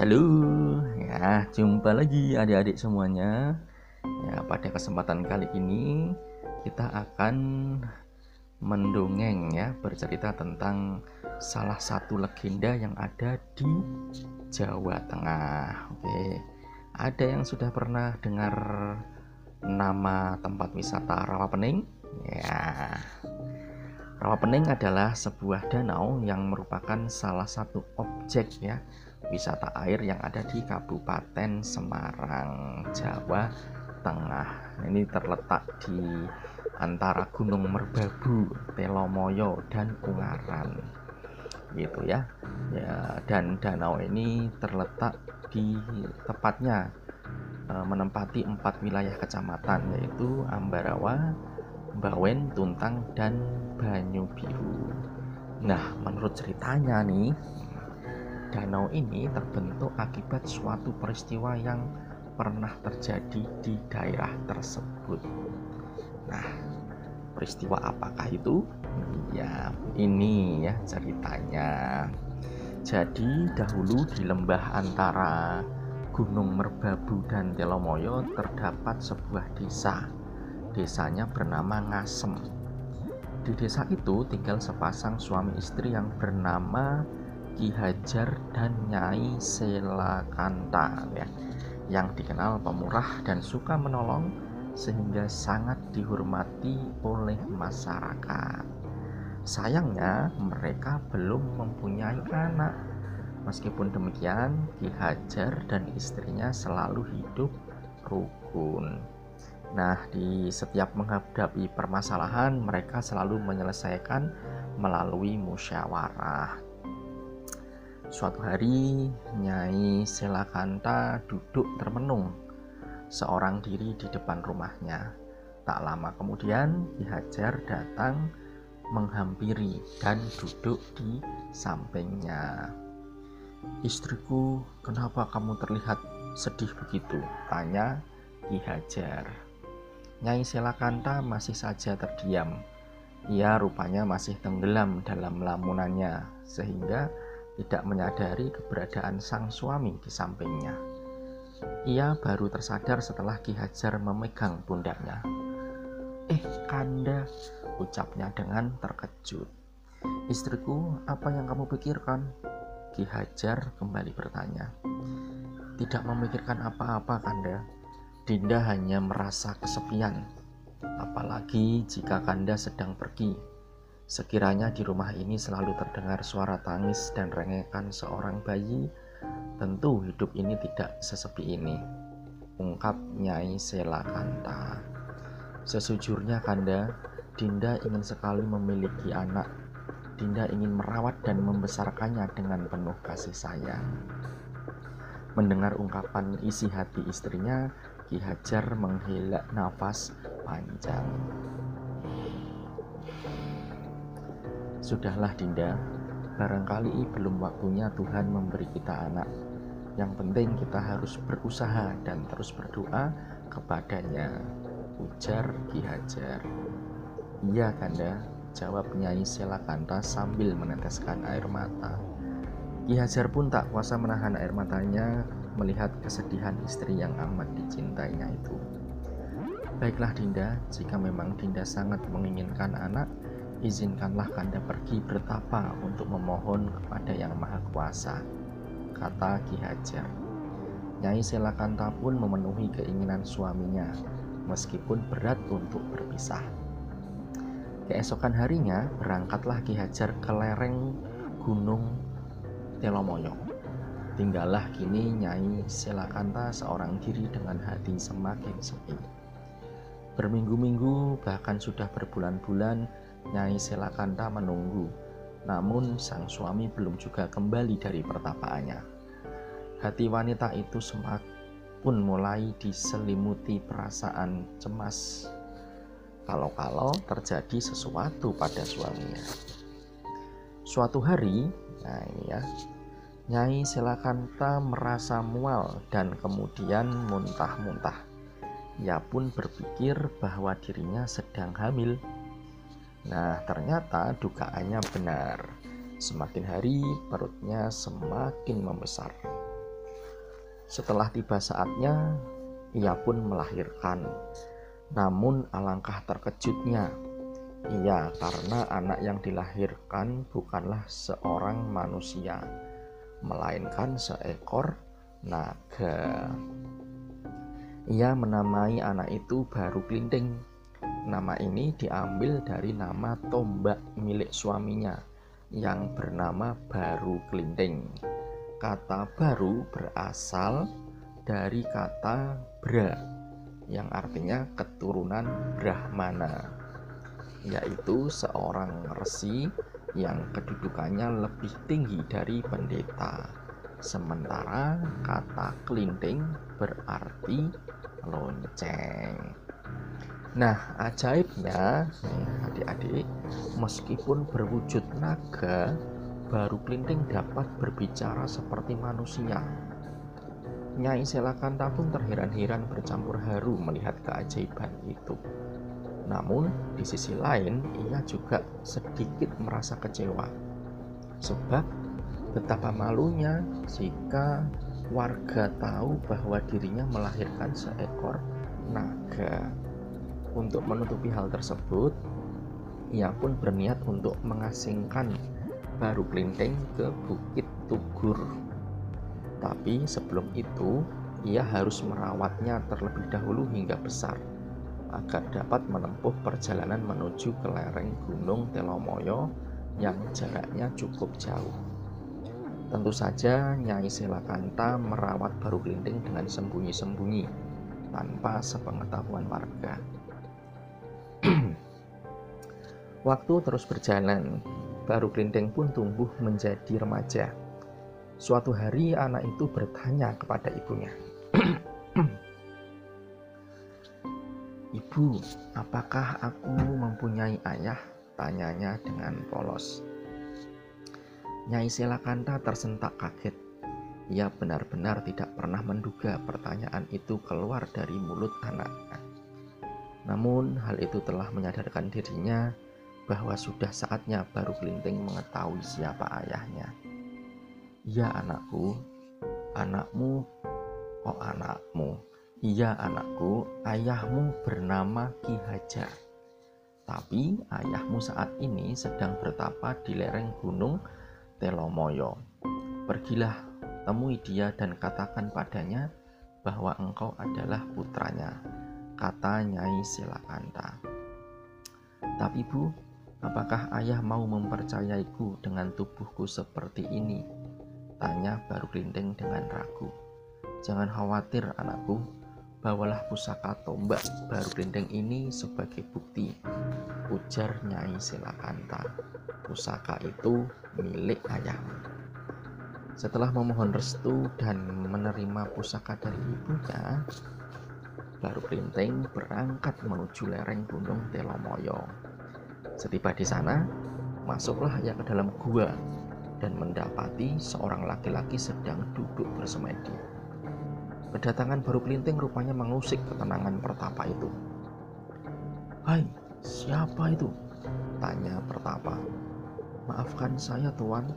Halo, ya jumpa lagi adik-adik semuanya. Ya pada kesempatan kali ini kita akan mendongeng ya bercerita tentang salah satu legenda yang ada di Jawa Tengah. Oke, ada yang sudah pernah dengar nama tempat wisata Rawapening? Ya, Rawapening adalah sebuah danau yang merupakan salah satu objek ya wisata air yang ada di Kabupaten Semarang, Jawa Tengah. Ini terletak di antara Gunung Merbabu, Telomoyo dan Ungaran. Gitu ya. Ya, dan danau ini terletak di tepatnya e, menempati empat wilayah kecamatan yaitu Ambarawa, Bawen, Tuntang, dan Banyu Biru. Nah, menurut ceritanya nih, danau ini terbentuk akibat suatu peristiwa yang pernah terjadi di daerah tersebut. Nah, peristiwa apakah itu? Ya, ini ya ceritanya. Jadi, dahulu di lembah antara Gunung Merbabu dan Telomoyo terdapat sebuah desa Desanya bernama Ngasem. Di desa itu tinggal sepasang suami istri yang bernama Ki Hajar dan Nyai Selakanta ya, yang dikenal pemurah dan suka menolong sehingga sangat dihormati oleh masyarakat. Sayangnya mereka belum mempunyai anak. Meskipun demikian, Ki Hajar dan istrinya selalu hidup rukun. Nah, di setiap menghadapi permasalahan, mereka selalu menyelesaikan melalui musyawarah. Suatu hari, Nyai Selakanta duduk termenung seorang diri di depan rumahnya. Tak lama kemudian, Ki Hajar datang menghampiri dan duduk di sampingnya. Istriku, kenapa kamu terlihat sedih begitu? Tanya Ki Hajar. Nyai Selakanta masih saja terdiam. Ia rupanya masih tenggelam dalam lamunannya, sehingga tidak menyadari keberadaan sang suami di sampingnya. Ia baru tersadar setelah Ki Hajar memegang pundaknya. Eh, Kanda, ucapnya dengan terkejut. Istriku, apa yang kamu pikirkan? Ki Hajar kembali bertanya. Tidak memikirkan apa-apa, Kanda Dinda hanya merasa kesepian, apalagi jika Kanda sedang pergi. Sekiranya di rumah ini selalu terdengar suara tangis dan rengekan seorang bayi, tentu hidup ini tidak sesepi ini. Ungkap Nyai Sela Kanta. Sesujurnya Kanda, Dinda ingin sekali memiliki anak. Dinda ingin merawat dan membesarkannya dengan penuh kasih sayang. Mendengar ungkapan isi hati istrinya, Ki Hajar menghela nafas panjang. Sudahlah Dinda, barangkali belum waktunya Tuhan memberi kita anak. Yang penting kita harus berusaha dan terus berdoa kepadanya. Ujar Ki Hajar. Iya Kanda, jawab Nyai Selakanta sambil meneteskan air mata. Ki Hajar pun tak kuasa menahan air matanya melihat kesedihan istri yang amat dicintainya itu. Baiklah Dinda, jika memang Dinda sangat menginginkan anak, izinkanlah Kanda pergi bertapa untuk memohon kepada Yang Maha Kuasa, kata Ki Hajar. Nyai Selakanta pun memenuhi keinginan suaminya, meskipun berat untuk berpisah. Keesokan harinya, berangkatlah Ki Hajar ke lereng Gunung Telomoyo. Tinggallah kini Nyai Selakanta seorang diri dengan hati semakin sepi. Berminggu-minggu bahkan sudah berbulan-bulan Nyai Selakanta menunggu, namun sang suami belum juga kembali dari pertapaannya. Hati wanita itu semakin mulai diselimuti perasaan cemas kalau-kalau terjadi sesuatu pada suaminya. Suatu hari, Nah ini ya. Nyai Selakanta merasa mual dan kemudian muntah-muntah. Ia pun berpikir bahwa dirinya sedang hamil. Nah, ternyata dugaannya benar. Semakin hari perutnya semakin membesar. Setelah tiba saatnya, ia pun melahirkan. Namun alangkah terkejutnya, ia karena anak yang dilahirkan bukanlah seorang manusia, melainkan seekor naga. Ia menamai anak itu baru kelinting. Nama ini diambil dari nama tombak milik suaminya yang bernama Baru Kelinting. Kata baru berasal dari kata Bra yang artinya keturunan Brahmana, yaitu seorang resi yang kedudukannya lebih tinggi dari pendeta. Sementara kata kelinting berarti lonceng. Nah, ajaibnya, adik-adik, meskipun berwujud naga, baru kelinting dapat berbicara seperti manusia. Nyai Selakanta pun terheran-heran bercampur haru melihat keajaiban itu. Namun, di sisi lain, ia juga sedikit merasa kecewa. Sebab, betapa malunya jika warga tahu bahwa dirinya melahirkan seekor naga. Untuk menutupi hal tersebut, ia pun berniat untuk mengasingkan baru kelinting ke Bukit Tugur. Tapi sebelum itu, ia harus merawatnya terlebih dahulu hingga besar agar dapat menempuh perjalanan menuju ke lereng Gunung Telomoyo yang jaraknya cukup jauh. Tentu saja Nyai Selakanta merawat baru kelinting dengan sembunyi-sembunyi tanpa sepengetahuan warga. Waktu terus berjalan, baru Kelinting pun tumbuh menjadi remaja. Suatu hari anak itu bertanya kepada ibunya, Ibu, apakah aku mempunyai ayah? Tanyanya dengan polos. Nyai Selakanta tersentak kaget. Ia benar-benar tidak pernah menduga pertanyaan itu keluar dari mulut anaknya. Namun, hal itu telah menyadarkan dirinya bahwa sudah saatnya baru Kelinting mengetahui siapa ayahnya. Iya anakku, anakmu, oh anakmu, iya anakku, ayahmu bernama Ki Hajar. Tapi ayahmu saat ini sedang bertapa di lereng gunung Telomoyo. Pergilah, temui dia dan katakan padanya bahwa engkau adalah putranya, kata Nyai Silakanta. Tapi bu, Apakah ayah mau mempercayaiku dengan tubuhku seperti ini? Tanya baru Kelinting dengan ragu. Jangan khawatir anakku, bawalah pusaka tombak baru Kelinting ini sebagai bukti. Ujar Nyai Silakanta. Pusaka itu milik ayahmu. Setelah memohon restu dan menerima pusaka dari ibunya, baru Kelinting berangkat menuju lereng Gunung Telomoyo. Setiba di sana, masuklah ia ke dalam gua dan mendapati seorang laki-laki sedang duduk bersemedi. Kedatangan baru kelinting rupanya mengusik ketenangan pertapa itu. Hai, siapa itu? Tanya pertapa. Maafkan saya tuan,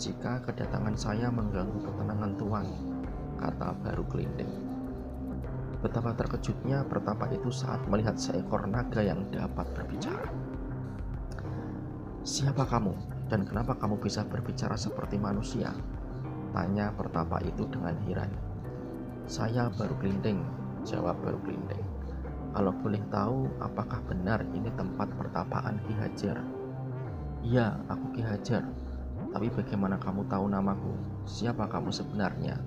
jika kedatangan saya mengganggu ketenangan tuan, kata baru kelinting. Betapa terkejutnya pertapa itu saat melihat seekor naga yang dapat berbicara. Siapa kamu dan kenapa kamu bisa berbicara seperti manusia? Tanya pertapa itu dengan heran. Saya baru kelinting, jawab baru kelinting. Kalau boleh tahu, apakah benar ini tempat pertapaan Ki Hajar? Iya, aku Ki Hajar. Tapi bagaimana kamu tahu namaku? Siapa kamu sebenarnya?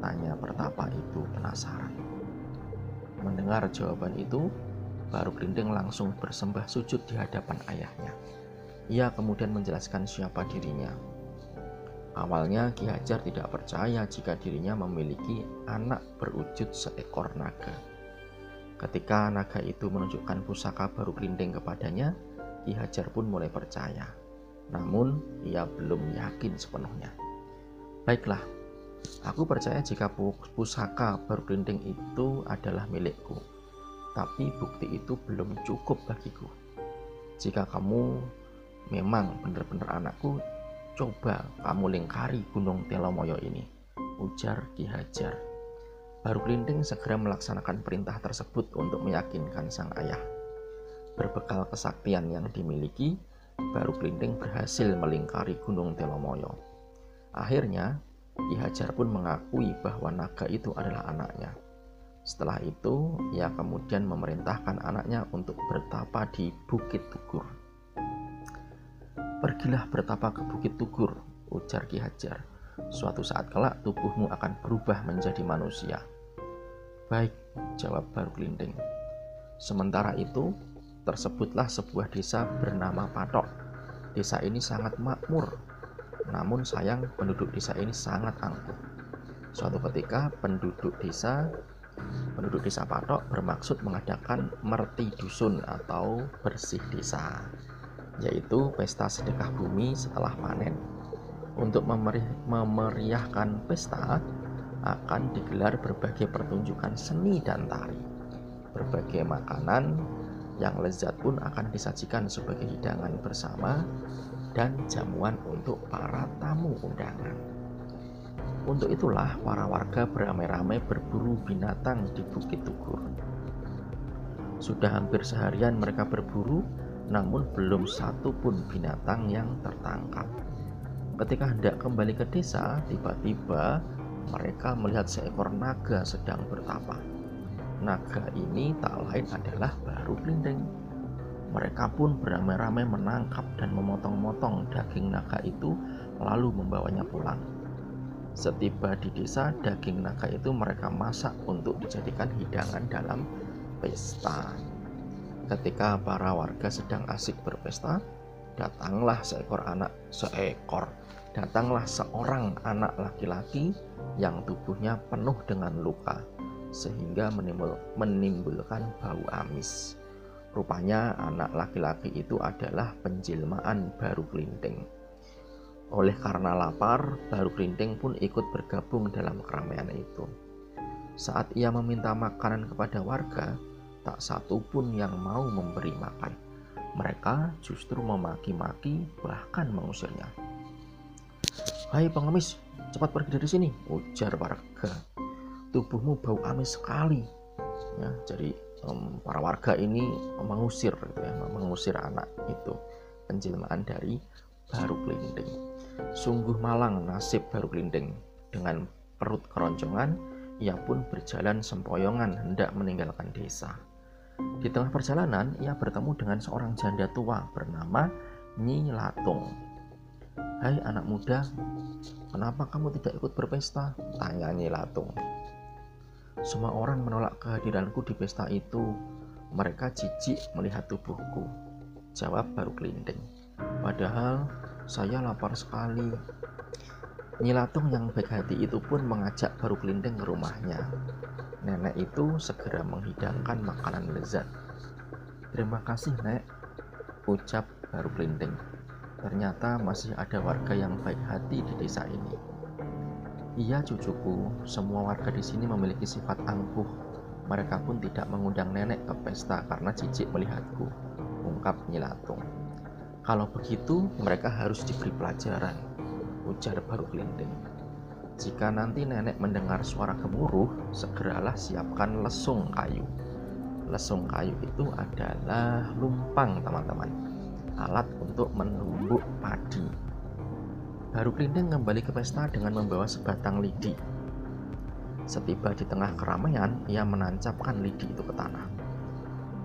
Tanya pertapa itu penasaran. Mendengar jawaban itu, baru kelinting langsung bersembah sujud di hadapan ayahnya. Ia kemudian menjelaskan siapa dirinya. Awalnya Ki Hajar tidak percaya jika dirinya memiliki anak berwujud seekor naga. Ketika naga itu menunjukkan pusaka baru kelinding kepadanya, Ki Hajar pun mulai percaya. Namun, ia belum yakin sepenuhnya. Baiklah, aku percaya jika pusaka baru kelinding itu adalah milikku. Tapi bukti itu belum cukup bagiku. Jika kamu memang benar-benar anakku coba kamu lingkari gunung Telomoyo ini ujar Ki Hajar. Baru Kelinting segera melaksanakan perintah tersebut untuk meyakinkan sang ayah. Berbekal kesaktian yang dimiliki, Baru Kelinting berhasil melingkari Gunung Telomoyo. Akhirnya, Ki Hajar pun mengakui bahwa naga itu adalah anaknya. Setelah itu, ia kemudian memerintahkan anaknya untuk bertapa di Bukit Tugur. Pergilah bertapa ke Bukit Tugur, ujar Ki Hajar. Suatu saat kelak tubuhmu akan berubah menjadi manusia. Baik, jawab Baru Kelinding. Sementara itu, tersebutlah sebuah desa bernama Patok. Desa ini sangat makmur, namun sayang penduduk desa ini sangat angkuh. Suatu ketika penduduk desa penduduk desa Patok bermaksud mengadakan merti dusun atau bersih desa yaitu pesta sedekah bumi setelah panen. Untuk memeriahkan pesta, akan digelar berbagai pertunjukan seni dan tari. Berbagai makanan yang lezat pun akan disajikan sebagai hidangan bersama dan jamuan untuk para tamu undangan. Untuk itulah para warga beramai-ramai berburu binatang di Bukit Tugur. Sudah hampir seharian mereka berburu namun belum satu pun binatang yang tertangkap. Ketika hendak kembali ke desa, tiba-tiba mereka melihat seekor naga sedang bertapa. Naga ini tak lain adalah baru Blindeng. Mereka pun beramai-ramai menangkap dan memotong-motong daging naga itu lalu membawanya pulang. Setiba di desa, daging naga itu mereka masak untuk dijadikan hidangan dalam pesta. Ketika para warga sedang asik berpesta, datanglah seekor anak seekor. Datanglah seorang anak laki-laki yang tubuhnya penuh dengan luka sehingga menimbul, menimbulkan bau amis. Rupanya anak laki-laki itu adalah penjelmaan baru kelinting. Oleh karena lapar, baru kelinting pun ikut bergabung dalam keramaian itu. Saat ia meminta makanan kepada warga, tak satu pun yang mau memberi makan. Mereka justru memaki-maki bahkan mengusirnya. Hai pengemis, cepat pergi dari sini, ujar warga. Tubuhmu bau amis sekali. Ya, jadi para warga ini mengusir, gitu ya, mengusir anak itu penjelmaan dari baru kelinding. Sungguh malang nasib baru kelinding dengan perut keroncongan, ia pun berjalan sempoyongan hendak meninggalkan desa. Di tengah perjalanan, ia bertemu dengan seorang janda tua bernama Nyi Latung. Hai anak muda, kenapa kamu tidak ikut berpesta? Tanya Nyi Latung. Semua orang menolak kehadiranku di pesta itu. Mereka jijik melihat tubuhku. Jawab baru kelinding. Padahal saya lapar sekali. Nyilatung yang baik hati itu pun mengajak baru kelinding ke rumahnya. Nenek itu segera menghidangkan makanan lezat. Terima kasih, Nek, ucap baru kelinting. Ternyata masih ada warga yang baik hati di desa ini. Iya, cucuku, semua warga di sini memiliki sifat angkuh. Mereka pun tidak mengundang nenek ke pesta karena cicik melihatku, ungkap Nyilatung. Kalau begitu, mereka harus diberi pelajaran, ujar baru kelinting. Jika nanti nenek mendengar suara gemuruh, segeralah siapkan lesung kayu. Lesung kayu itu adalah lumpang, teman-teman. Alat untuk menumbuk padi. Baru Kelinding kembali ke pesta dengan membawa sebatang lidi. Setiba di tengah keramaian, ia menancapkan lidi itu ke tanah.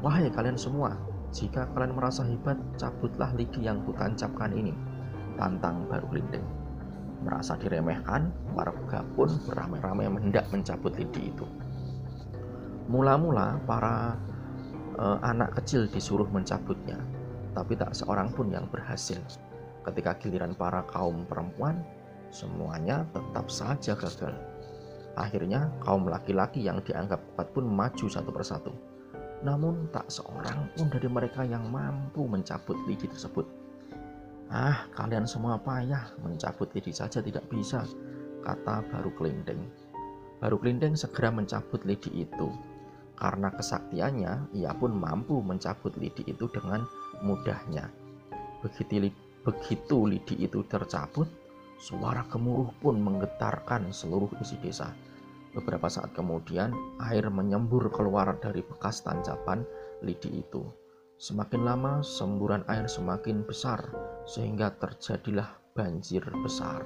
Wahai kalian semua, jika kalian merasa hebat, cabutlah lidi yang kutancapkan ini. Tantang Baru Kelinding. Merasa diremehkan, warga pun beramai-ramai hendak mencabut lidi itu. Mula-mula para e, anak kecil disuruh mencabutnya, tapi tak seorang pun yang berhasil. Ketika giliran para kaum perempuan, semuanya tetap saja gagal. Akhirnya kaum laki-laki yang dianggap kuat pun maju satu persatu. Namun tak seorang pun dari mereka yang mampu mencabut lidi tersebut. Ah, kalian semua payah, mencabut lidi saja tidak bisa, kata Baru Kelinding. Baru Kelinding segera mencabut lidi itu. Karena kesaktiannya, ia pun mampu mencabut lidi itu dengan mudahnya. Begitu, begitu lidi itu tercabut, Suara gemuruh pun menggetarkan seluruh isi desa. Beberapa saat kemudian, air menyembur keluar dari bekas tancapan lidi itu. Semakin lama, semburan air semakin besar, sehingga terjadilah banjir besar.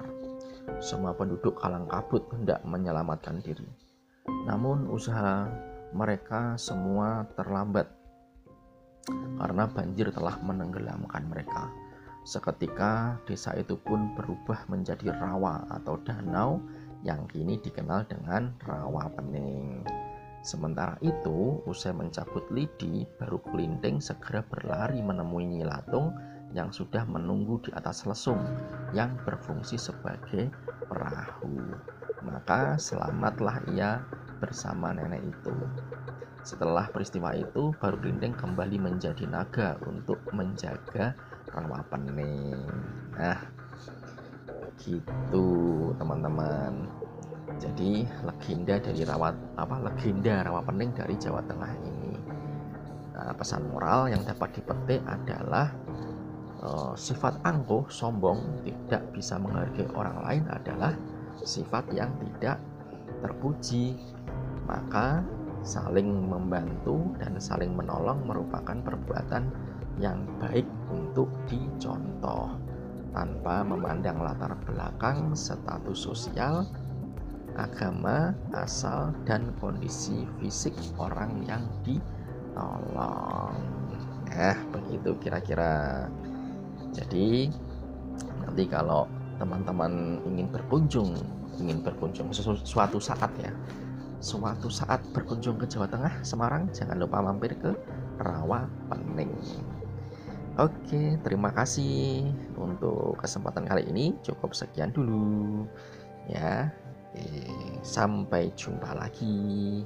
Semua penduduk kalang kabut hendak menyelamatkan diri. Namun, usaha mereka semua terlambat karena banjir telah menenggelamkan mereka. Seketika desa itu pun berubah menjadi rawa atau danau yang kini dikenal dengan Rawa Pening. Sementara itu, usai mencabut lidi, baru Kelinting segera berlari menemui Nyilatung yang sudah menunggu di atas lesung yang berfungsi sebagai perahu. Maka selamatlah ia bersama nenek itu. Setelah peristiwa itu, baru Kelinting kembali menjadi naga untuk menjaga rawa pening nah gitu teman-teman. Jadi legenda dari rawat apa legenda rawa pening dari Jawa Tengah ini nah, pesan moral yang dapat dipetik adalah uh, sifat angkuh sombong tidak bisa menghargai orang lain adalah sifat yang tidak terpuji. Maka saling membantu dan saling menolong merupakan perbuatan yang baik untuk dicontoh tanpa memandang latar belakang, status sosial, agama, asal, dan kondisi fisik orang yang ditolong. Nah, begitu kira-kira. Jadi, nanti kalau teman-teman ingin berkunjung, ingin berkunjung suatu saat ya, suatu saat berkunjung ke Jawa Tengah, Semarang, jangan lupa mampir ke Rawa Pening. Oke, terima kasih untuk kesempatan kali ini. Cukup sekian dulu ya. Sampai jumpa lagi.